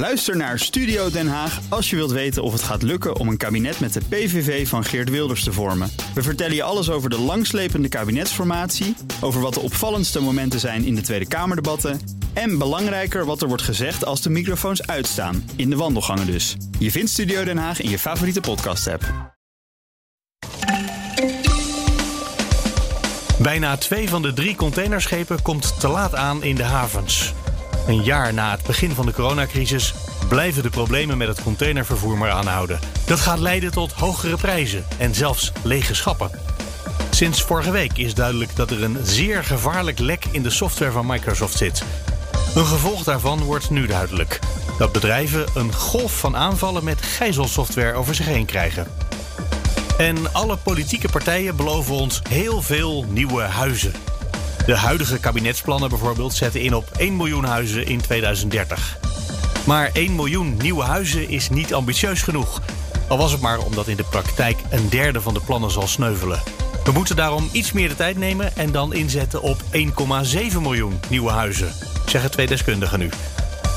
Luister naar Studio Den Haag als je wilt weten of het gaat lukken om een kabinet met de PVV van Geert Wilders te vormen. We vertellen je alles over de langslepende kabinetsformatie, over wat de opvallendste momenten zijn in de Tweede Kamerdebatten en belangrijker wat er wordt gezegd als de microfoons uitstaan, in de wandelgangen dus. Je vindt Studio Den Haag in je favoriete podcast-app. Bijna twee van de drie containerschepen komt te laat aan in de havens. Een jaar na het begin van de coronacrisis blijven de problemen met het containervervoer maar aanhouden. Dat gaat leiden tot hogere prijzen en zelfs lege schappen. Sinds vorige week is duidelijk dat er een zeer gevaarlijk lek in de software van Microsoft zit. Een gevolg daarvan wordt nu duidelijk: dat bedrijven een golf van aanvallen met gijzelsoftware over zich heen krijgen. En alle politieke partijen beloven ons heel veel nieuwe huizen. De huidige kabinetsplannen bijvoorbeeld zetten in op 1 miljoen huizen in 2030. Maar 1 miljoen nieuwe huizen is niet ambitieus genoeg. Al was het maar omdat in de praktijk een derde van de plannen zal sneuvelen. We moeten daarom iets meer de tijd nemen en dan inzetten op 1,7 miljoen nieuwe huizen, zeggen twee deskundigen nu.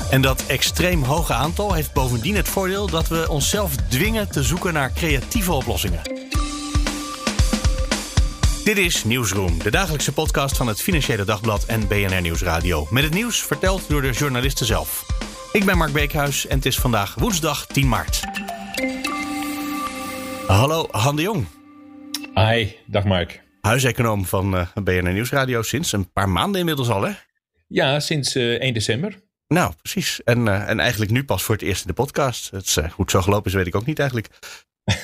En dat extreem hoge aantal heeft bovendien het voordeel dat we onszelf dwingen te zoeken naar creatieve oplossingen. Dit is Nieuwsroom, de dagelijkse podcast van het Financiële Dagblad en BNR Nieuwsradio. Met het nieuws verteld door de journalisten zelf. Ik ben Mark Beekhuis en het is vandaag woensdag 10 maart. Hallo, Han de Jong. Hi, dag Mark. Huiseconoom van uh, BNR Nieuwsradio sinds een paar maanden inmiddels al, hè? Ja, sinds uh, 1 december. Nou, precies. En, uh, en eigenlijk nu pas voor het eerst in de podcast. Het is, hoe het zo gelopen is, weet ik ook niet eigenlijk.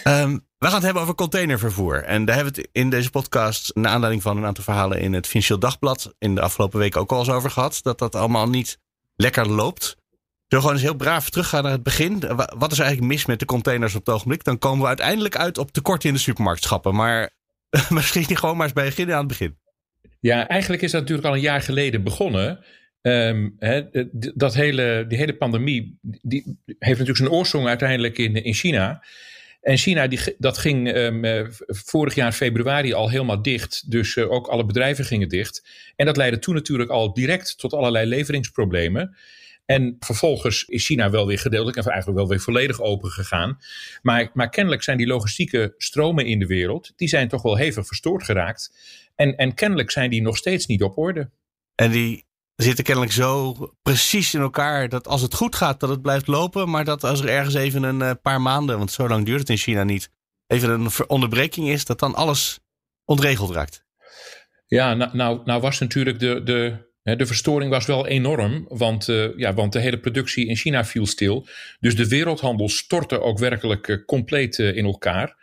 Um, we gaan het hebben over containervervoer. En daar hebben we het in deze podcast, naar aanleiding van een aantal verhalen in het Financieel Dagblad, in de afgelopen week ook al eens over gehad. Dat dat allemaal niet lekker loopt. We gewoon eens heel braaf teruggaan naar het begin? Wat is eigenlijk mis met de containers op het ogenblik? Dan komen we uiteindelijk uit op tekorten in de supermarktschappen. Maar misschien gewoon maar eens bij beginnen aan het begin. Ja, eigenlijk is dat natuurlijk al een jaar geleden begonnen. Um, he, dat hele, die hele pandemie die heeft natuurlijk zijn oorsprong uiteindelijk in, in China. En China, die, dat ging um, vorig jaar februari al helemaal dicht. Dus uh, ook alle bedrijven gingen dicht. En dat leidde toen natuurlijk al direct tot allerlei leveringsproblemen. En vervolgens is China wel weer gedeeltelijk en eigenlijk wel weer volledig open gegaan. Maar, maar kennelijk zijn die logistieke stromen in de wereld, die zijn toch wel hevig verstoord geraakt. En, en kennelijk zijn die nog steeds niet op orde. En die zitten kennelijk zo precies in elkaar dat als het goed gaat, dat het blijft lopen. Maar dat als er ergens even een uh, paar maanden, want zo lang duurt het in China niet, even een onderbreking is, dat dan alles ontregeld raakt. Ja, nou, nou, nou was natuurlijk de, de, de verstoring was wel enorm, want, uh, ja, want de hele productie in China viel stil. Dus de wereldhandel stortte ook werkelijk uh, compleet in elkaar.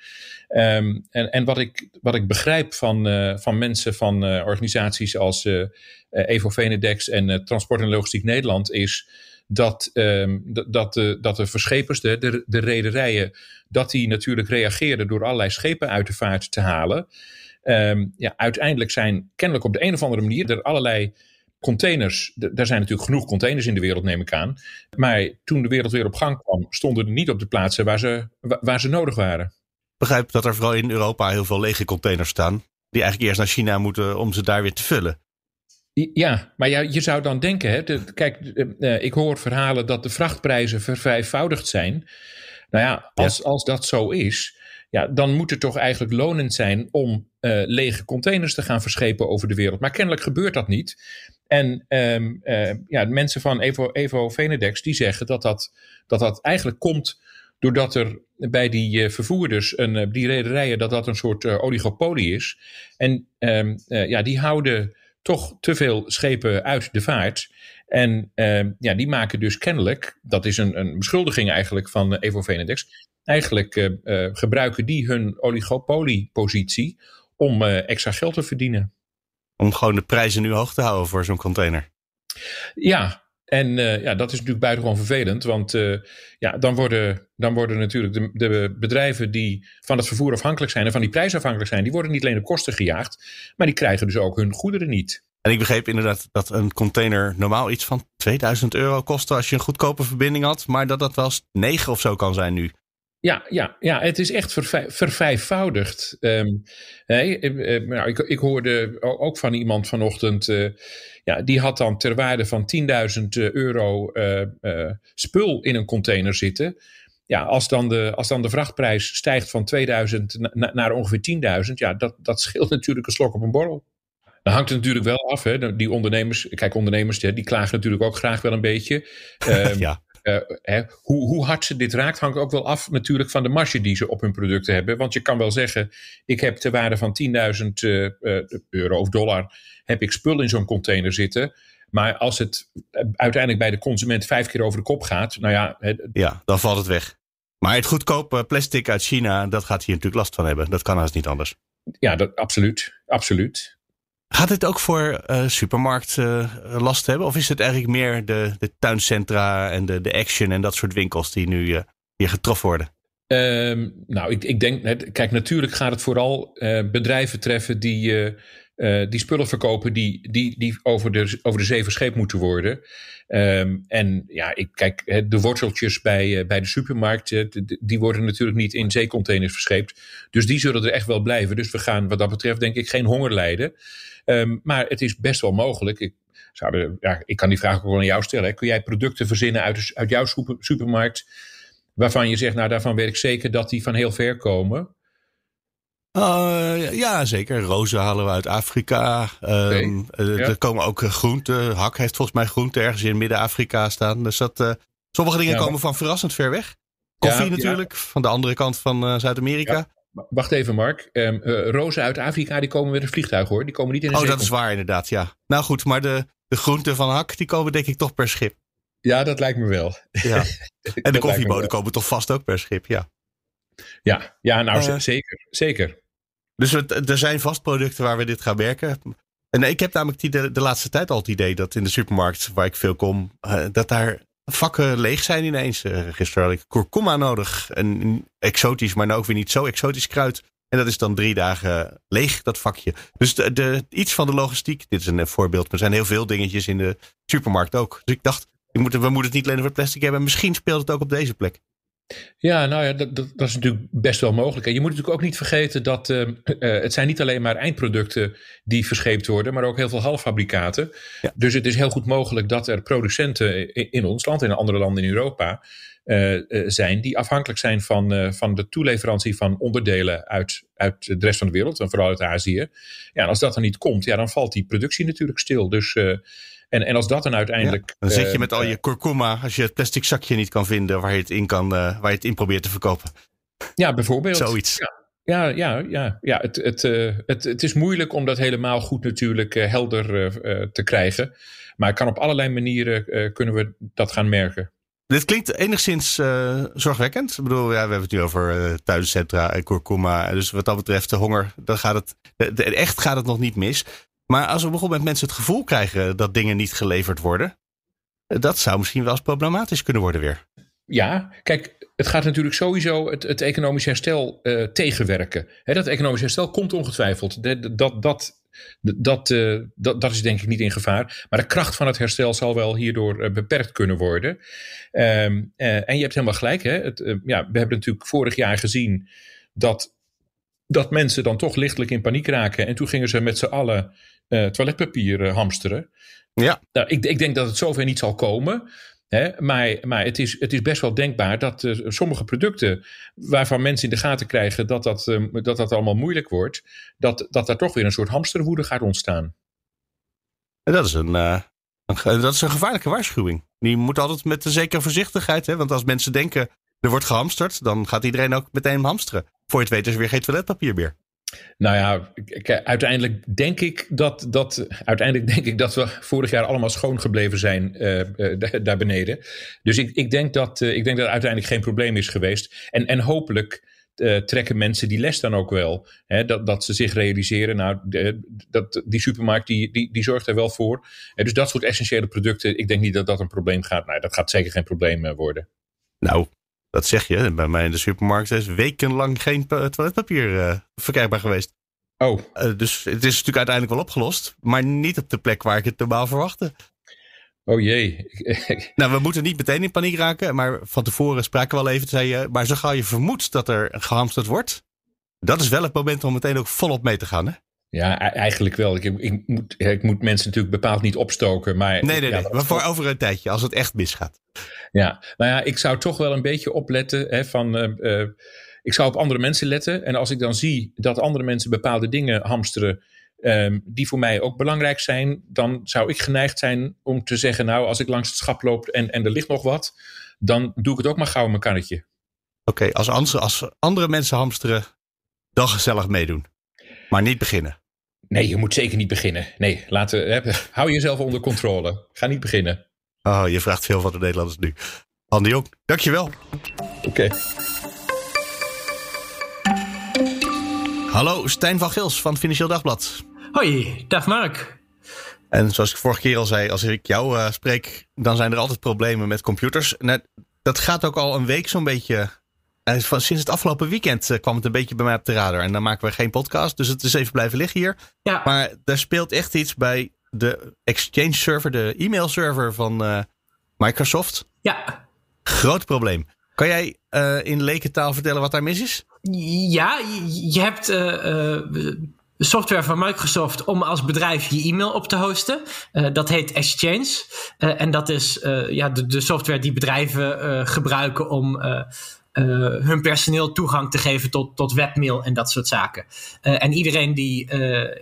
Um, en en wat, ik, wat ik begrijp van, van mensen van organisaties als Evo Venedex en Transport en Logistiek Nederland is dat, um, dat, de, dat de verschepers, de, de, de rederijen, dat die natuurlijk reageerden door allerlei schepen uit de vaart te halen. Um, ja, uiteindelijk zijn kennelijk op de een of andere manier er allerlei containers, daar zijn natuurlijk genoeg containers in de wereld, neem ik aan. Maar toen de wereld weer op gang kwam, stonden er niet op de plaatsen waar ze, waar ze nodig waren. Begrijp dat er vooral in Europa heel veel lege containers staan. Die eigenlijk eerst naar China moeten om ze daar weer te vullen. Ja, maar ja, je zou dan denken, hè, de, kijk, uh, ik hoor verhalen dat de vrachtprijzen vervijfvoudigd zijn. Nou ja, als, ja. als dat zo is, ja, dan moet het toch eigenlijk lonend zijn om uh, lege containers te gaan verschepen over de wereld. Maar kennelijk gebeurt dat niet. En um, uh, ja, de mensen van Evo, Evo Venedex die zeggen dat dat, dat dat eigenlijk komt doordat er bij die uh, vervoerders, een, die rederijen, dat dat een soort uh, oligopolie is. En um, ja, die houden toch te veel schepen uit de vaart. En uh, ja, die maken dus kennelijk, dat is een, een beschuldiging eigenlijk van Evo Venedex, eigenlijk uh, gebruiken die hun oligopoliepositie om extra geld te verdienen om gewoon de prijzen nu hoog te houden voor zo'n container. Ja, en uh, ja, dat is natuurlijk buitengewoon vervelend. Want uh, ja, dan worden, dan worden natuurlijk de, de, bedrijven die van het vervoer afhankelijk zijn en van die prijs afhankelijk zijn, die worden niet alleen op kosten gejaagd, maar die krijgen dus ook hun goederen niet. En ik begreep inderdaad dat een container normaal iets van 2000 euro kostte als je een goedkope verbinding had, maar dat dat wel eens 9 of zo kan zijn nu. Ja, ja, ja, het is echt vervijfvoudigd. Um, nou, ik, ik, hoorde ook van iemand vanochtend, uh, ja, die had dan ter waarde van 10.000 euro uh, uh, spul in een container zitten. Ja, als dan de, als dan de vrachtprijs stijgt van 2000 na, naar ongeveer 10.000, ja, dat, dat scheelt natuurlijk een slok op een borrel. Dan hangt het natuurlijk wel af. Hè. Die ondernemers, kijk, ondernemers die klagen natuurlijk ook graag wel een beetje. Um, ja. Uh, hè, hoe, hoe, hard ze dit raakt, hangt ook wel af natuurlijk van de marge die ze op hun producten hebben. Want je kan wel zeggen, ik heb ter waarde van 10.000 uh, uh, euro of dollar, heb ik spul in zo'n container zitten. Maar als het uiteindelijk bij de consument vijf keer over de kop gaat, nou ja. ja, dan valt het weg. Maar het goedkope plastic uit China, dat gaat hier natuurlijk last van hebben. Dat kan haast niet anders. Ja, dat, absoluut. Absoluut. Gaat dit ook voor uh, supermarkt uh, last hebben? Of is het eigenlijk meer de, de tuincentra en de, de action en dat soort winkels die nu uh, hier getroffen worden? Um, nou, ik, ik denk, kijk, natuurlijk gaat het vooral bedrijven treffen die, die spullen verkopen die, die, die over, de, over de zee verscheept moeten worden. Um, en ja, ik kijk, de worteltjes bij, bij de supermarkt, die worden natuurlijk niet in zeecontainers verscheept. Dus die zullen er echt wel blijven. Dus we gaan wat dat betreft denk ik geen honger lijden. Um, maar het is best wel mogelijk. Ik, zou ja, ik kan die vraag ook wel aan jou stellen. Kun jij producten verzinnen uit, uit jouw supermarkt waarvan je zegt, nou daarvan weet ik zeker dat die van heel ver komen? Uh, ja, zeker. Rozen halen we uit Afrika. Um, Er komen ook eh, groenten. Hak heeft volgens mij groenten ergens in Midden-Afrika staan. Dus dat, uh, sommige dingen komen van verrassend ver weg. Koffie natuurlijk, van de andere kant van Zuid-Amerika. Wacht even, Mark. Um, uh, rozen uit Afrika die komen met een vliegtuig hoor. Die komen niet in een Oh, dat is waar inderdaad, ja. Nou goed, maar de, de groenten van hak, die komen denk ik toch per schip. Ja, dat lijkt me wel. Ja. En de koffieboden komen toch vast ook per schip, ja. Ja, ja nou uh, zeker. zeker. Dus het, er zijn vast producten waar we dit gaan merken. En ik heb namelijk die de, de laatste tijd al het idee dat in de supermarkt waar ik veel kom, uh, dat daar vakken leeg zijn ineens. Uh, gisteren had ik kurkuma nodig. Een exotisch, maar nou ook weer niet zo exotisch kruid. En dat is dan drie dagen leeg, dat vakje. Dus de, iets van de logistiek, dit is een voorbeeld. Maar er zijn heel veel dingetjes in de supermarkt ook. Dus ik dacht, we moeten, we moeten het niet alleen over plastic hebben. Misschien speelt het ook op deze plek. Ja, nou ja, dat, dat, dat, is natuurlijk best wel mogelijk. En je moet natuurlijk ook niet vergeten dat uh, uh, het zijn niet alleen maar eindproducten die verscheept worden, maar ook heel veel halffabrikaten. Ja. Dus het is heel goed mogelijk dat er producenten in, in ons land en in andere landen in Europa uh, zijn die afhankelijk zijn van, van de toeleverantie van onderdelen uit, uit de rest van de wereld en vooral uit Azië. Ja, en als dat er niet komt, ja, dan valt die productie natuurlijk stil. Dus en, en als dat dan uiteindelijk. dan zit je eh, met al je kurkuma als je het plastic zakje niet kan vinden waar je het in, kan, uh, waar je het in probeert te verkopen. Ja, bijvoorbeeld. Zoiets. Ja. Ja, ja, ja, ja het, het, uh, het, het is moeilijk om dat helemaal goed natuurlijk uh, helder uh, te krijgen. Maar kan op allerlei manieren kunnen we dat gaan merken. Dit klinkt enigszins zorgwekkend. Ik bedoel, ja, we hebben het nu over tuincentra en kurkuma. Dus wat dat betreft, de honger, dan gaat het, de, de, echt gaat het nog niet mis. Maar als we bijvoorbeeld mensen het gevoel krijgen dat dingen niet geleverd worden, dat zou misschien wel eens problematisch kunnen worden weer. Ja, kijk, het gaat natuurlijk sowieso het, het economisch herstel uh, tegenwerken. Dat economisch herstel komt ongetwijfeld. Dat, dat, dat, dat, uh, dat, dat is denk ik niet in gevaar. Maar de kracht van het herstel zal wel hierdoor beperkt kunnen worden. Um, en je hebt helemaal gelijk. Hè? Het, ja, we hebben natuurlijk vorig jaar gezien dat dat mensen dan toch lichtelijk in paniek raken. En toen gingen ze met z'n allen uh, toiletpapier uh, hamsteren. Ja. Nou, ik, ik, denk dat het zover niet zal komen. Hè, maar maar het, is, het is best wel denkbaar dat uh, sommige producten waarvan mensen in de gaten krijgen dat dat, dat, dat allemaal moeilijk wordt, dat, dat daar toch weer een soort hamsterwoede gaat ontstaan. En dat is een, een, dat is een gevaarlijke waarschuwing. Die moet altijd met een zekere voorzichtigheid. Hè? Want als mensen denken er wordt gehamsterd, dan gaat iedereen ook meteen hamsteren. Voor je het weet is er weer geen toiletpapier meer. Nou ja, uiteindelijk denk ik dat, dat, uiteindelijk denk ik dat we vorig jaar allemaal schoon gebleven zijn uh, uh, daar beneden. Dus ik, ik, denk dat, uh, ik denk dat uiteindelijk geen probleem is geweest. En, en hopelijk trekken mensen die les dan ook wel. Hè, dat, dat ze zich realiseren, nou, de, dat, die supermarkt die, die, die zorgt er wel voor. dus dat soort essentiële producten, ik denk niet dat dat een probleem gaat. Nou, dat gaat zeker geen probleem worden. Nou, dat zeg je. Bij mij in de supermarkt is wekenlang geen toiletpapier uh, verkrijgbaar geweest. Oh. Uh, dus het is natuurlijk uiteindelijk wel opgelost. Maar niet op de plek waar ik het normaal verwachtte. Oh jee. nou, we moeten niet meteen in paniek raken. Maar van tevoren spraken we al even. Zei je, maar zo gauw je vermoedt dat er gehamsterd wordt. Dat is wel het moment om meteen ook volop mee te gaan. Hè? Ja, e- eigenlijk wel. Ik, ik, moet, ik moet mensen natuurlijk bepaald niet opstoken. Maar, nee, nee, nee. maar voor over een tijdje, als het echt misgaat. Ja, nou ja, ik zou toch wel een beetje opletten. Hè, van, uh, uh, ik zou op andere mensen letten. En als ik dan zie dat andere mensen bepaalde dingen hamsteren. Um, die voor mij ook belangrijk zijn. Dan zou ik geneigd zijn om te zeggen. Nou, als ik langs het schap loop en, en er ligt nog wat. Dan doe ik het ook maar gauw in mijn kannetje. Oké, okay, als, als andere mensen hamsteren. Dan gezellig meedoen. Maar niet beginnen. Nee, je moet zeker niet beginnen. Nee, laten, hè, hou jezelf onder controle. Ga niet beginnen. Oh, je vraagt veel van de Nederlanders nu. Andy ook, dankjewel. Oké. Okay. Hallo, Stijn van Gils van Financieel Dagblad. Hoi, dag Mark. En zoals ik vorige keer al zei, als ik jou uh, spreek, dan zijn er altijd problemen met computers. Nou, dat gaat ook al een week zo'n beetje van, sinds het afgelopen weekend uh, kwam het een beetje bij mij op de radar. En dan maken we geen podcast. Dus het is even blijven liggen hier. Ja. Maar er speelt echt iets bij de Exchange server, de e-mail server van uh, Microsoft. Ja. Groot probleem. Kan jij uh, in lekentaal vertellen wat daar mis is? Ja, je hebt software van Microsoft om als bedrijf je e-mail op te hosten. Uh, dat heet Exchange. Uh, en dat is uh, ja, de, de, software die bedrijven gebruiken om hun personeel toegang te geven tot, tot webmail en dat soort zaken. Uh, en iedereen die uh,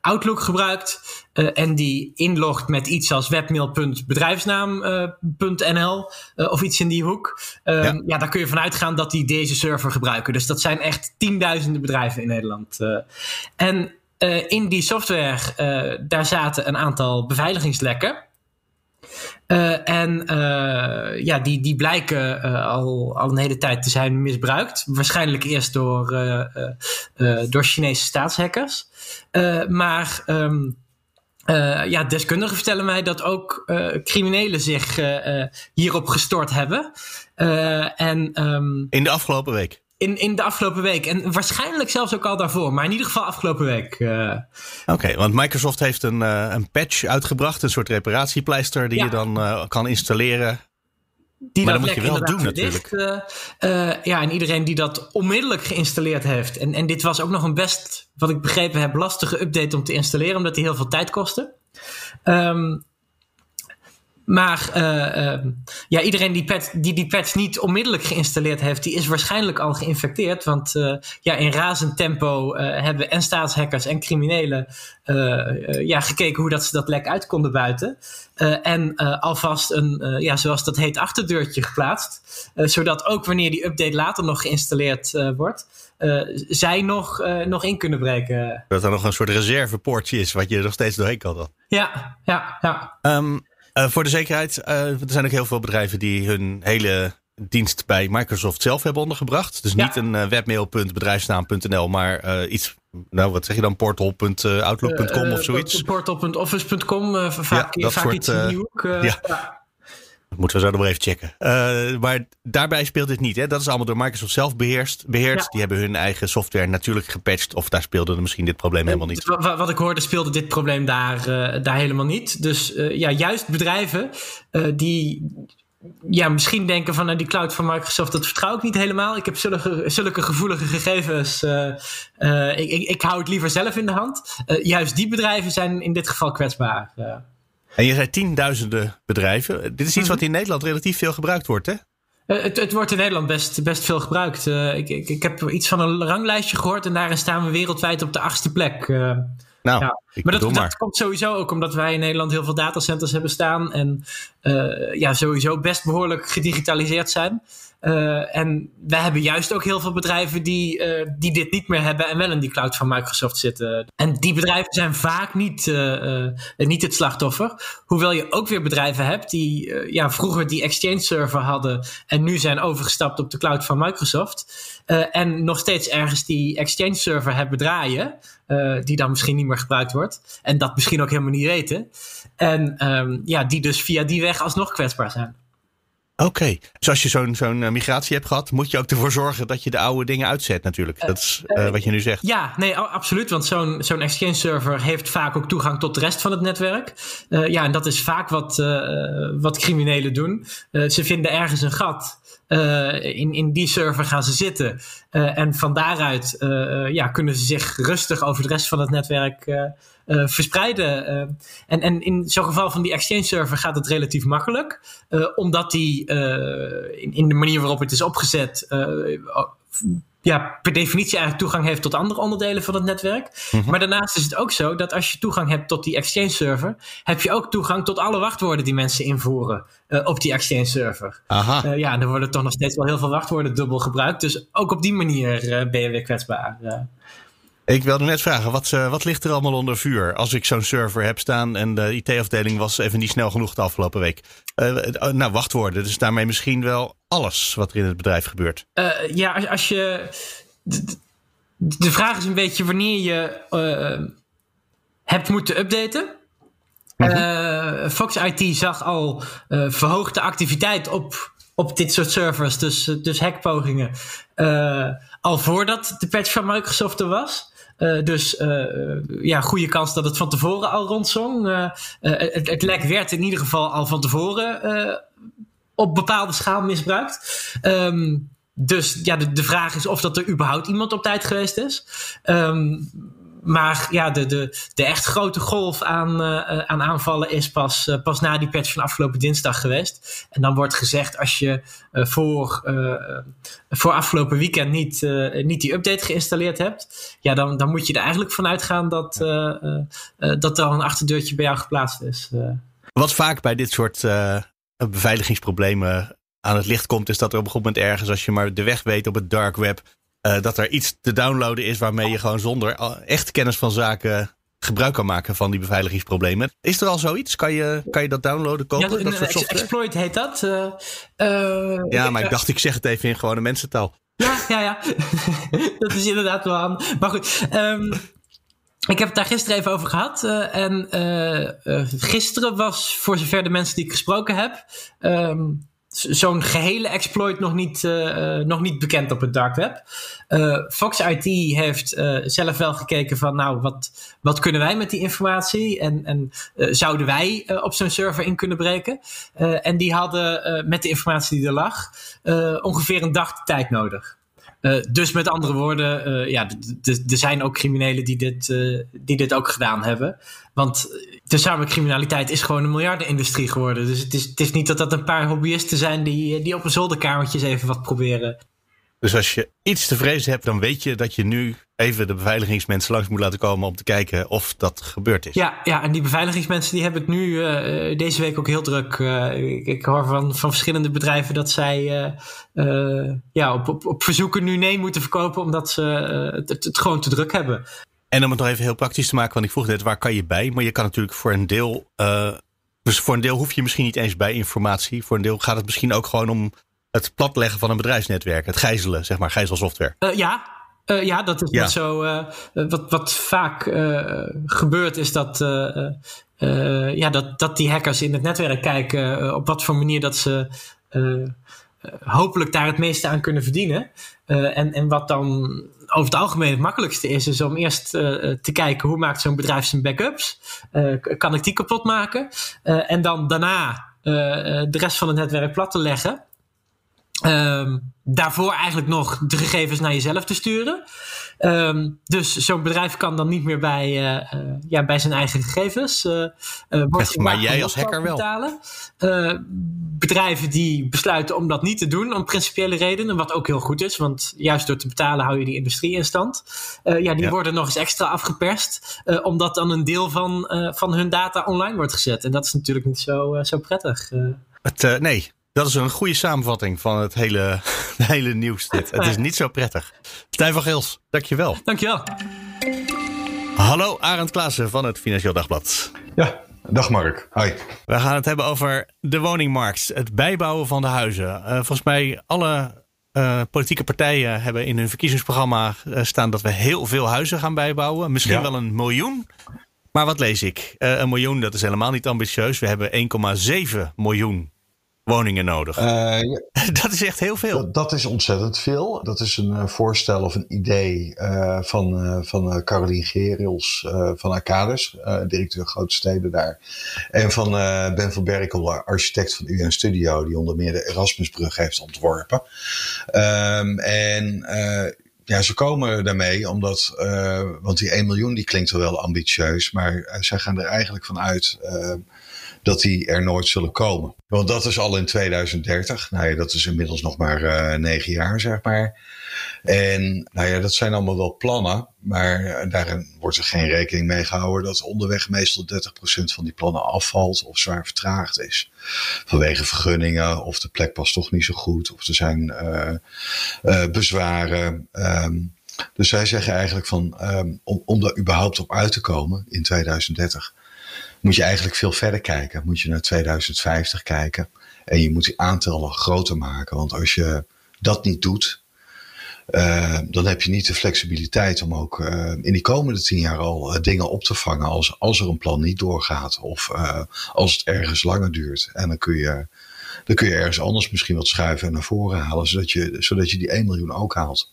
Outlook gebruikt en die inlogt met iets als webmail.bedrijfsnaam.nl of iets in die hoek, ja. ja, daar kun je vanuit gaan dat die deze server gebruiken. Dus dat zijn echt tienduizenden bedrijven in Nederland. en in die software, daar zaten een aantal beveiligingslekken. Uh, en uh, ja, die, die blijken uh, al, al een hele tijd te zijn misbruikt. Waarschijnlijk eerst door, door Chinese staatshackers. maar um, ja, deskundigen vertellen mij dat ook criminelen zich hierop gestort hebben. en, um, In de afgelopen week? In, in de afgelopen week. En waarschijnlijk zelfs ook al daarvoor. Maar in ieder geval afgelopen week. Uh. Oké, want Microsoft heeft een, uh, een patch uitgebracht. Een soort reparatiepleister die ja. je dan uh, kan installeren. Die maar dat moet je wel doen natuurlijk. ja, en iedereen die dat onmiddellijk geïnstalleerd heeft. En, en dit was ook nog een best, wat ik begrepen heb, lastige update om te installeren. Omdat die heel veel tijd kostte. Um, maar uh, uh, ja, iedereen die, pet, die die patch niet onmiddellijk geïnstalleerd heeft, die is waarschijnlijk al geïnfecteerd. Want uh, ja, in razend tempo hebben en staatshackers en criminelen ja, gekeken hoe dat ze dat lek uit konden buiten. en alvast een, ja, zoals dat heet, achterdeurtje geplaatst. zodat ook wanneer die update later nog geïnstalleerd wordt, zij nog, nog in kunnen breken. Dat er nog een soort reservepoortje is, wat je er nog steeds doorheen kan dan. Ja, ja, ja. Um, uh, voor de zekerheid, uh, er zijn ook heel veel bedrijven die hun hele dienst bij Microsoft zelf hebben ondergebracht. Dus niet een uh, webmail.bedrijfsnaam.nl, maar iets, nou wat zeg je dan, portal.outlook.com of zoiets. Portal.office.com, vaak, ja, vaak soort, iets in die hoek. ja. ja. Dat moeten we zo nog maar even checken. Uh, maar daarbij speelt dit niet. Hè? Dat is allemaal door Microsoft zelf beheerst, beheerd. Ja. Die hebben hun eigen software natuurlijk gepatcht. Of daar speelde misschien dit probleem helemaal niet. Wat, wat ik hoorde speelde dit probleem daar, uh, daar helemaal niet. Dus uh, ja, juist bedrijven die ja, misschien denken van nou, die cloud van Microsoft, dat vertrouw ik niet helemaal. Ik heb zulke, zulke gevoelige gegevens. ik, ik, ik hou het liever zelf in de hand. juist die bedrijven zijn in dit geval kwetsbaar. En je zei tienduizenden bedrijven. Dit is iets wat in Nederland relatief veel gebruikt wordt, hè? Uh, het, het, wordt in Nederland best, best veel gebruikt. Uh, ik, ik, ik, heb iets van een ranglijstje gehoord en daarin staan we wereldwijd op de achtste plek. Uh, nou, ja. maar, dat, maar dat, komt sowieso ook omdat wij in Nederland heel veel datacenters hebben staan en ja, sowieso best behoorlijk gedigitaliseerd zijn. Uh, en we hebben juist ook heel veel bedrijven die, uh, die dit niet meer hebben en wel in die cloud van Microsoft zitten. En die bedrijven zijn vaak niet, uh, niet het slachtoffer. Hoewel je ook weer bedrijven hebt die ja, vroeger die Exchange server hadden en nu zijn overgestapt op de cloud van Microsoft. en nog steeds ergens die Exchange server hebben draaien, die dan misschien niet meer gebruikt wordt. En dat misschien ook helemaal niet weten. En um, ja, die dus via die weg alsnog kwetsbaar zijn. Oké, dus als je zo'n zo'n eh, migratie hebt gehad, moet je ook ervoor zorgen dat je de oude dingen uitzet natuurlijk. Dat is uh, wat je nu zegt. Ja, nee, absoluut. Want zo'n zo'n Exchange server heeft vaak ook toegang tot de rest van het netwerk. Uh, ja, en dat is vaak wat, wat criminelen doen. ze vinden ergens een gat. In, in die server gaan ze zitten. en van daaruit ja, kunnen ze zich rustig over de rest van het netwerk verspreiden. En, en in zo'n geval van die Exchange server gaat het relatief makkelijk, omdat die in, in, de manier waarop het is opgezet ja, per definitie eigenlijk toegang heeft tot andere onderdelen van het netwerk. Mhm. Maar daarnaast is het ook zo dat als je toegang hebt tot die Exchange server, heb je ook toegang tot alle wachtwoorden die mensen invoeren uh, op die Exchange server. Aha. Uh, ja, er worden toch nog steeds wel heel veel wachtwoorden dubbel gebruikt. Dus ook op die manier uh, ben je weer kwetsbaar. Ik wilde net vragen, wat, uh, wat ligt er allemaal onder vuur als ik zo'n server heb staan en de IT-afdeling was even niet snel genoeg de afgelopen week? Uh, nou, wachtwoorden, dus daarmee misschien wel alles wat er in het bedrijf gebeurt. Uh, ja, als, als je. De, de, vraag is een beetje wanneer je hebt moeten updaten. Mm Fox IT zag al verhoogde activiteit op, op dit soort servers, dus, dus hackpogingen, al voordat de patch van Microsoft er was. Uh, dus uh, ja, goede kans dat het van tevoren al rondzong. Uh, het, het, lek werd in ieder geval al van tevoren op bepaalde schaal misbruikt. Um, dus ja, de, de vraag is of dat er überhaupt iemand op tijd geweest is. Um, maar ja, de, de, de echt grote golf aan, uh, aan aanvallen is pas, uh, pas na die patch van afgelopen dinsdag geweest. En dan wordt gezegd, als je uh, voor, voor afgelopen weekend niet, niet die update geïnstalleerd hebt, ja, dan, dan moet je er eigenlijk vanuit gaan dat, dat er al een achterdeurtje bij jou geplaatst is. Wat vaak bij dit soort beveiligingsproblemen aan het licht komt, is dat er op een gegeven moment ergens, als je maar de weg weet op het dark web, uh, dat er iets te downloaden is waarmee je gewoon zonder echt kennis van zaken gebruik kan maken van die beveiligingsproblemen. Is er al zoiets? Kan je, kan je dat downloaden, kopen? Ja, dat soort software? exploit heet dat. Uh, uh, ja, maar ik dacht, ik zeg het even in gewone mensentaal. Ja, ja, ja. dat is inderdaad wel aan. Maar goed, um, ik heb het daar gisteren even over gehad. Uh, en gisteren was, voor zover de mensen die ik gesproken heb, um, zo'n gehele exploit nog niet, uh, nog niet bekend op het dark web. Uh, Fox IT heeft zelf wel gekeken van, nou, wat, wat kunnen wij met die informatie? En, en zouden wij op zo'n server in kunnen breken? en die hadden met de informatie die er lag ongeveer een dag de tijd nodig. Uh, dus met andere woorden, uh, ja, er zijn ook criminelen die dit, uh, die dit ook gedaan hebben. Want de cybercriminaliteit is gewoon een miljardenindustrie geworden. Dus het is, het is niet dat dat een paar hobbyisten zijn die, die op een zolderkamertjes even wat proberen. Dus als je iets te vrezen hebt, dan weet je dat je nu even de beveiligingsmensen langs moet laten komen om te kijken of dat gebeurd is. Ja, ja en die beveiligingsmensen die hebben het nu uh, deze week ook heel druk. Uh, ik, ik, hoor van, van verschillende bedrijven dat zij uh, ja, op, op, op verzoeken nu nee moeten verkopen omdat ze het, het, gewoon te druk hebben. En om het nog even heel praktisch te maken, want ik vroeg net waar kan je bij? Maar je kan natuurlijk voor een deel. dus voor een deel hoef je misschien niet eens bij informatie. Voor een deel gaat het misschien ook gewoon om het platleggen van een bedrijfsnetwerk. Het gijzelen, zeg maar, gijzelsoftware. Uh, ja, uh, ja, dat is ja. niet zo. Uh, wat, wat vaak gebeurt is dat, ja, dat, dat die hackers in het netwerk kijken op wat voor manier dat ze hopelijk daar het meeste aan kunnen verdienen. en, en wat dan over het algemeen het makkelijkste is, is om eerst te kijken hoe maakt zo'n bedrijf zijn backups. kan ik die kapot maken? en dan daarna de rest van het netwerk plat te leggen. Um, daarvoor eigenlijk nog de gegevens naar jezelf te sturen. Um, dus zo'n bedrijf kan dan niet meer bij, uh, uh, ja, bij zijn eigen gegevens. Uh, maar jij als hacker wel. Betalen. bedrijven die besluiten om dat niet te doen, om principiële redenen, wat ook heel goed is, want juist door te betalen hou je die industrie in stand. ja, die ja. worden nog eens extra afgeperst, omdat dan een deel van, van hun data online wordt gezet. En dat is natuurlijk niet zo, zo prettig. Het, nee, dat is een goede samenvatting van het hele, hele nieuws. Dit. Het is niet zo prettig. Stijn van Geels, dankjewel. Dankjewel. Hallo, Arend Klaassen van het Financieel Dagblad. Ja, dag Mark. Hoi. We gaan het hebben over de woningmarkt. Het bijbouwen van de huizen. Uh, volgens mij alle uh, politieke partijen hebben in hun verkiezingsprogramma uh, staan dat we heel veel huizen gaan bijbouwen. Misschien ja. wel een miljoen. Maar wat lees ik? een miljoen, dat is helemaal niet ambitieus. We hebben 1,7 miljoen woningen nodig. Uh, ja. dat is echt heel veel. Dat, dat, is ontzettend veel. Dat is een voorstel of een idee uh, van, uh, van Carolien Gerils van Arcades, directeur grote steden daar. En van Ben van Berkel, architect van UN Studio, die onder meer de Erasmusbrug heeft ontworpen. Um, en ja, ze komen daarmee omdat, uh, want die 1 miljoen die klinkt wel ambitieus, maar zij gaan er eigenlijk van uit uh, dat die er nooit zullen komen. Want dat is al in 2030. Nou ja, dat is inmiddels nog maar negen jaar, zeg maar. En nou ja, dat zijn allemaal wel plannen, maar daarin wordt er geen rekening mee gehouden dat onderweg meestal 30% van die plannen afvalt of zwaar vertraagd is. Vanwege vergunningen of de plek past toch niet zo goed of er zijn uh, bezwaren. Um, dus zij zeggen eigenlijk van um, om, om daar überhaupt op uit te komen in 2030 moet je eigenlijk veel verder kijken. Moet je naar 2050 kijken en je moet die aantallen groter maken. Want als je dat niet doet, uh, dan heb je niet de flexibiliteit om ook uh, in die komende tien jaar al uh, dingen op te vangen als, als er een plan niet doorgaat of als het ergens langer duurt. En dan kun je, dan kun je ergens anders misschien wat schuiven en naar voren halen, zodat je, zodat je die 1 miljoen ook haalt.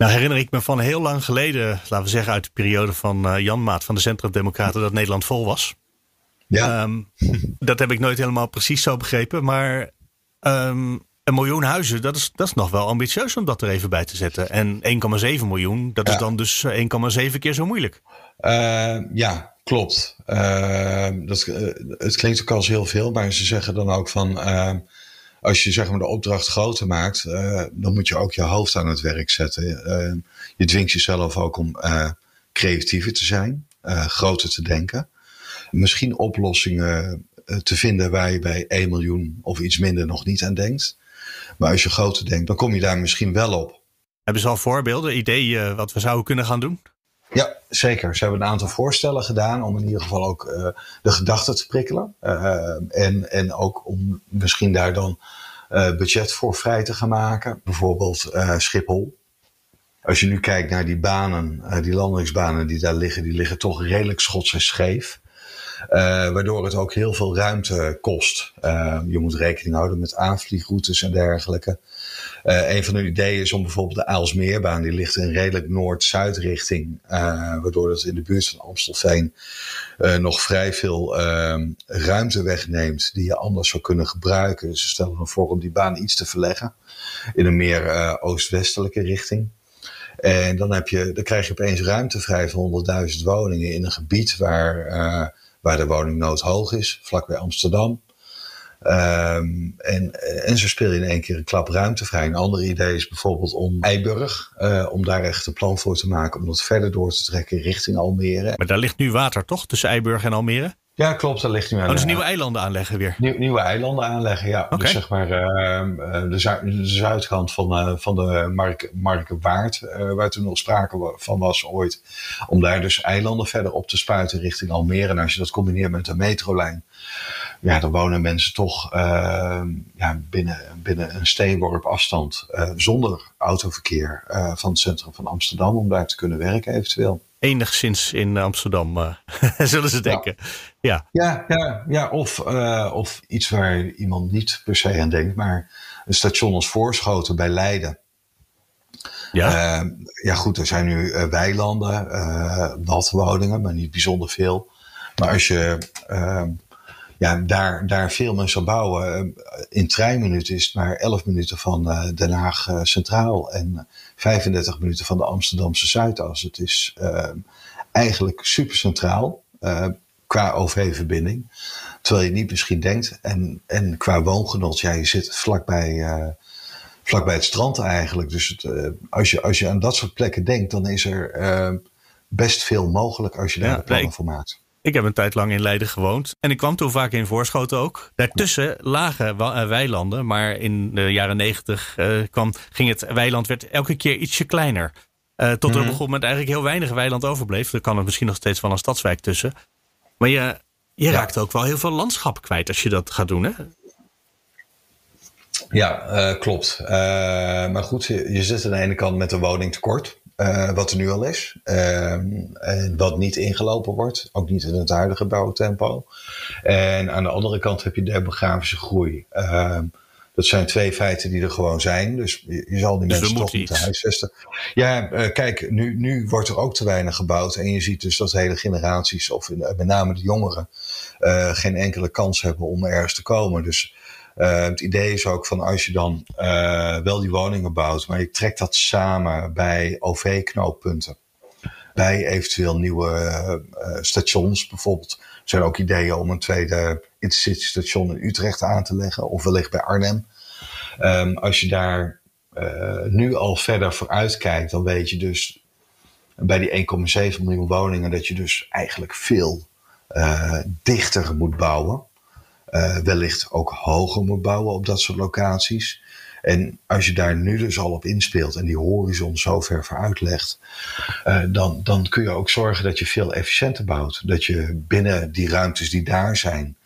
Nou herinner ik me van heel lang geleden, laten we zeggen uit de periode van Jan Maat van de Centrum Democraten, dat Nederland vol was. Ja. Um, dat heb ik nooit helemaal precies zo begrepen, maar um, een miljoen huizen, dat is, dat is nog wel ambitieus om dat er even bij te zetten. En 1,7 miljoen, dat is dan dus 1,7 keer zo moeilijk. Uh, ja, klopt. Uh, dat, uh, het klinkt ook als heel veel, maar ze zeggen dan ook van. Als je zeg maar, de opdracht groter maakt, dan moet je ook je hoofd aan het werk zetten. je dwingt jezelf ook om creatiever te zijn, groter te denken. Misschien oplossingen te vinden waar je bij 1 miljoen of iets minder nog niet aan denkt. Maar als je groter denkt, dan kom je daar misschien wel op. Hebben ze al voorbeelden, ideeën wat we zouden kunnen gaan doen? Ja, zeker. Ze hebben een aantal voorstellen gedaan om in ieder geval ook uh, de gedachten te prikkelen. Uh, en, en ook om misschien daar dan budget voor vrij te gaan maken. Bijvoorbeeld Schiphol. Als je nu kijkt naar die banen, die landingsbanen die daar liggen, die liggen toch redelijk schots en scheef. Waardoor het ook heel veel ruimte kost. Je moet rekening houden met aanvliegroutes en dergelijke. Uh, een van de ideeën is om bijvoorbeeld de Aalsmeerbaan, die ligt in redelijk noord-zuid richting, waardoor het in de buurt van Amstelveen nog vrij veel ehm, ruimte wegneemt die je anders zou kunnen gebruiken. Dus ze stellen voor om die baan iets te verleggen in een meer oost-westelijke richting. En dan, heb je, dan krijg je opeens ruimte vrij voor 100.000 woningen in een gebied waar waar de woningnood hoog is, vlakbij Amsterdam. Um, en, en zo speel je in één keer een klap ruimte vrij. Een ander idee is bijvoorbeeld om Eiburg, uh, om daar echt een plan voor te maken om dat verder door te trekken richting Almere. Maar daar ligt nu water toch tussen Eiburg en Almere? Ja, klopt. Daar ligt nu aan. Oh, dus nieuwe eilanden aanleggen weer? Nieuw, nieuwe eilanden aanleggen, ja. Okay. Dus zeg maar uh, de, zu de, zuidkant van, uh, van de Mark Markenwaard, uh, waar toen nog sprake van was ooit. Om daar dus eilanden verder op te spuiten richting Almere. En als je dat combineert met een metrolijn, ja, dan wonen mensen toch uh, ja, binnen, binnen een steenworp afstand uh, zonder autoverkeer uh, van het centrum van Amsterdam om daar te kunnen werken eventueel enigszins in Amsterdam, zullen ze denken. Ja, ja, ja, ja, of, uh, of iets waar iemand niet per se aan denkt, maar een station als Voorschoten bij Leiden. Ja, ja goed, er zijn nu weilanden, woningen, maar niet bijzonder veel. Maar als je ja, daar, daar veel zou bouwen, in treinminuten is het maar 11 minuten van Den Haag Centraal en 35 minuten van de Amsterdamse Zuidas. Het is uh, eigenlijk super centraal uh, qua OV-verbinding. Terwijl je niet misschien denkt. En, en qua woongenot, ja, je zit vlakbij, vlakbij het strand eigenlijk. Dus het, als, je, als je aan dat soort plekken denkt, dan is er best veel mogelijk als je daar ja, plannen voor maakt. Ik heb een tijd lang in Leiden gewoond. En ik kwam toen vaak in Voorschoten ook. Daartussen lagen eh, weilanden. Maar in de jaren negentig uh, kwam, ging het weiland werd elke keer ietsje kleiner. Uh, tot er op een mhm. gegeven moment eigenlijk heel weinig weiland overbleef. Er kan er misschien nog steeds wel een stadswijk tussen. Maar je, je raakt ook wel heel veel landschap kwijt als je dat gaat doen, hè? Ja, uh, klopt. Maar goed, je, je, zit aan de ene kant met een woningtekort. Wat er nu al is. Ehm, en wat niet ingelopen wordt. Ook niet in het huidige bouwtempo. En aan de andere kant heb je demografische groei. Ehm, dat zijn twee feiten die er gewoon zijn. Dus je, zal die dus mensen toch moeten huisvesten. Ja, kijk, nu, nu wordt er ook te weinig gebouwd. En je ziet dus dat hele generaties, of met name de jongeren, geen enkele kans hebben om ergens te komen. Dus uh, het idee is ook van als je dan uh, wel die woningen bouwt, maar je trekt dat samen bij OV-knooppunten. Bij eventueel nieuwe uh, stations bijvoorbeeld. Er zijn ook ideeën om een tweede intercity station in Utrecht aan te leggen. Of wellicht bij Arnhem. Um, als je daar nu al verder vooruit kijkt, dan weet je dus bij die 1,7 miljoen woningen dat je dus eigenlijk veel dichter moet bouwen. Uh, wellicht ook hoger moet bouwen op dat soort locaties. En als je daar nu dus al op inspeelt en die horizon zo ver vooruit legt, uh, dan, dan kun je ook zorgen dat je veel efficiënter bouwt. Dat je binnen die ruimtes die daar zijn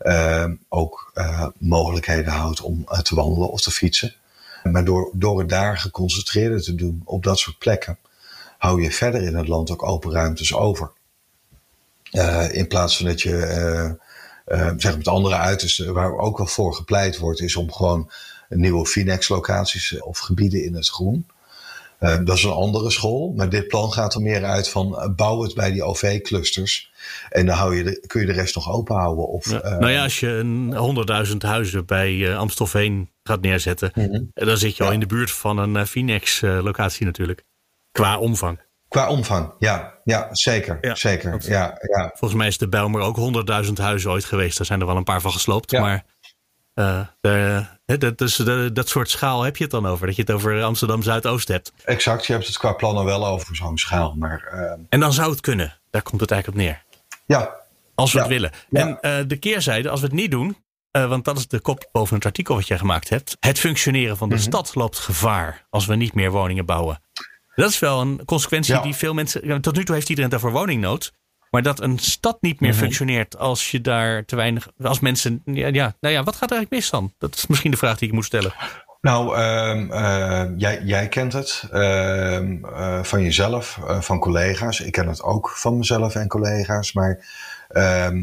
uh, ook mogelijkheden houdt om te wandelen of te fietsen. Maar door, door het daar geconcentreerder te doen op dat soort plekken, hou je verder in het land ook open ruimtes over. in plaats van dat je uh, zeg met andere uitersten, waar ook wel voor gepleit wordt, is om gewoon nieuwe Finex-locaties of gebieden in het groen. Uh, dat is een andere school, maar dit plan gaat er meer uit van uh, bouw het bij die OV-clusters. En dan hou je de, kun je de rest nog open houden. Of, ja, nou ja, als je een 100.000 huizen bij Amstelveen gaat neerzetten, mhm. dan zit je al in de buurt van een Finex-locatie natuurlijk. Qua omvang. Qua omvang, ja. Ja, zeker. zeker. ja, ja. Volgens mij is de Bijlmer ook 100.000 huizen ooit geweest. Daar zijn er wel een paar van gesloopt. Maar uh, de, dat, dus de, dat soort schaal heb je het dan over. Dat je het over Amsterdam Zuidoost hebt. Exact, je hebt het qua plannen wel over zo'n schaal. Maar, uh... En dan zou het kunnen. Daar komt het eigenlijk op neer. Ja. Als we het willen. En uh, de keerzijde, als we het niet doen. want dat is de kop boven het artikel wat jij gemaakt hebt. Het functioneren van de mhm. stad loopt gevaar als we niet meer woningen bouwen. Dat is wel een consequentie die veel mensen. Tot nu toe heeft iedereen over woningnood. Maar dat een stad niet meer mhm. functioneert als je daar te weinig. Als mensen. Ja, ja, nou ja, wat gaat er eigenlijk mis dan? Dat is misschien de vraag die ik moet stellen. Nou, uh, uh, jij, jij, kent het uh, van jezelf, eh, van collega's. Ik ken het ook van mezelf en collega's. Maar ehm,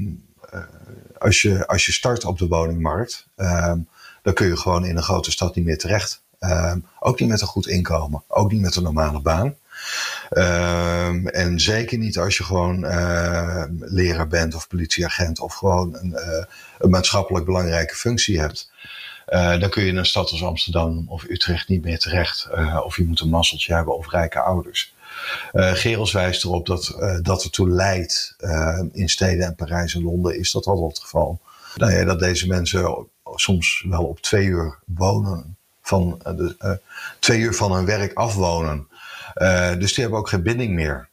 als, je, als je start op de woningmarkt, ehm, dan kun je gewoon in een grote stad niet meer terecht. Ehm, ook niet met een goed inkomen. Ook niet met een normale baan. Um, en zeker niet als je gewoon uh, leraar bent of politieagent of gewoon een, uh, een maatschappelijk belangrijke functie hebt. Uh, dan kun je in een stad als Amsterdam of Utrecht niet meer terecht. of je moet een masseltje hebben of rijke ouders. Gerels wijst erop dat dat ertoe leidt in steden en Parijs en Londen is dat al het geval. Nou ja, dat deze mensen soms wel op twee uur wonen van eh, de, uh, twee uur van hun werk afwonen. Uh, dus die hebben ook geen binding meer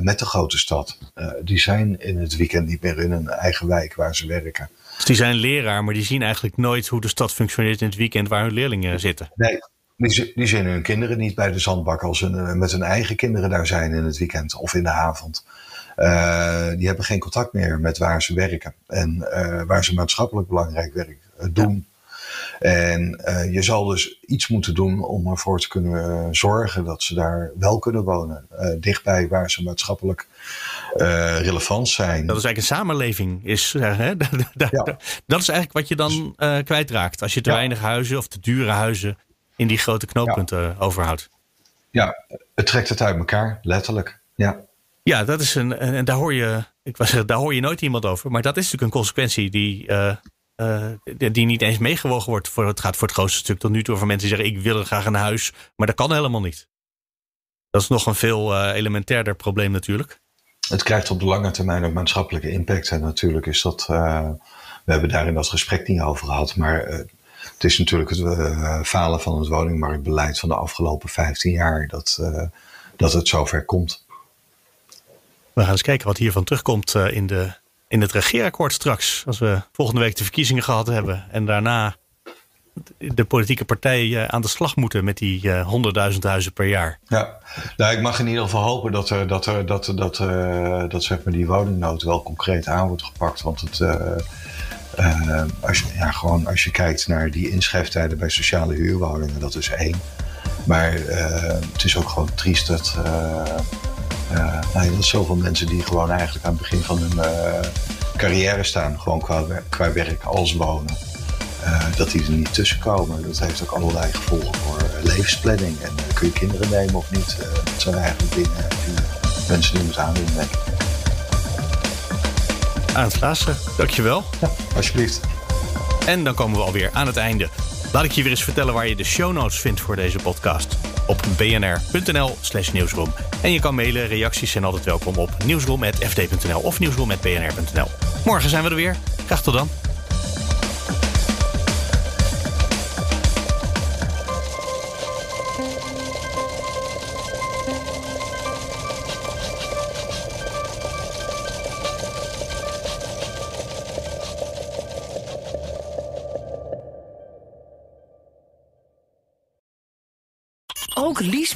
met de grote stad. die zijn in het weekend niet meer in hun eigen wijk waar ze werken. Dus die zijn leraar, maar die zien eigenlijk nooit hoe de stad functioneert in het weekend waar hun leerlingen zitten. Nee, die, die zien hun kinderen niet bij de zandbak als ze met hun eigen kinderen daar zijn in het weekend of in de avond. die hebben geen contact meer met waar ze werken en waar ze maatschappelijk belangrijk werk doen. En uh, je zal dus iets moeten doen om ervoor te kunnen uh, zorgen dat ze daar wel kunnen wonen. Uh, dichtbij waar ze maatschappelijk relevant zijn. Dat is eigenlijk een samenleving. Is, hè? Dat is eigenlijk wat je dan kwijtraakt. Als je te weinig huizen of te dure huizen in die grote knooppunten overhoudt. Ja, het trekt het uit elkaar, letterlijk. Ja. Ja, dat is een. En daar hoor je. Ik was daar hoor je nooit iemand over. Maar dat is natuurlijk een consequentie die uh, die niet eens meegewogen wordt. Voor, het gaat voor het grootste stuk tot nu toe over mensen die zeggen: Ik wil graag een huis. Maar dat kan helemaal niet. Dat is nog een veel uh, elementairder probleem natuurlijk. Het krijgt op de lange termijn ook maatschappelijke impact. En natuurlijk is dat. Uh, we hebben daar in dat gesprek niet over gehad. Maar het is natuurlijk het falen van het woningmarktbeleid van de afgelopen 15 jaar. Dat, dat het zover komt. We gaan eens kijken wat hiervan terugkomt in de in het regeerakkoord straks. Als we volgende week de verkiezingen gehad hebben. En daarna de politieke partijen aan de slag moeten met die uh, honderdduizend huizen per jaar. Ja, nou, ik mag in ieder geval hopen dat, er, dat, er, dat, dat, uh, dat zeg maar die woningnood wel concreet aan wordt gepakt. Want het, als, je, ja, gewoon als je kijkt naar die inschrijftijden bij sociale huurwoningen, dat is één. Maar het is ook gewoon triest dat, nou, dat zoveel mensen die gewoon eigenlijk aan het begin van hun carrière staan, gewoon qua, qua werk als wonen. dat die er niet tussenkomen. Dat heeft ook allerlei gevolgen voor levensplanning. En kun je kinderen nemen of niet? dat zijn eigenlijk dingen die mensen nu moeten aandoen, denk ik. Aan het laatste, dankjewel. Ja, alsjeblieft. En dan komen we alweer aan het einde. Laat ik je weer eens vertellen waar je de show notes vindt voor deze podcast. Op bnr.nl slash nieuwsroom. En je kan mailen, reacties zijn altijd welkom op nieuwsroom.fd.nl of nieuwsroom.bnr.nl. Morgen zijn we er weer. Graag tot dan.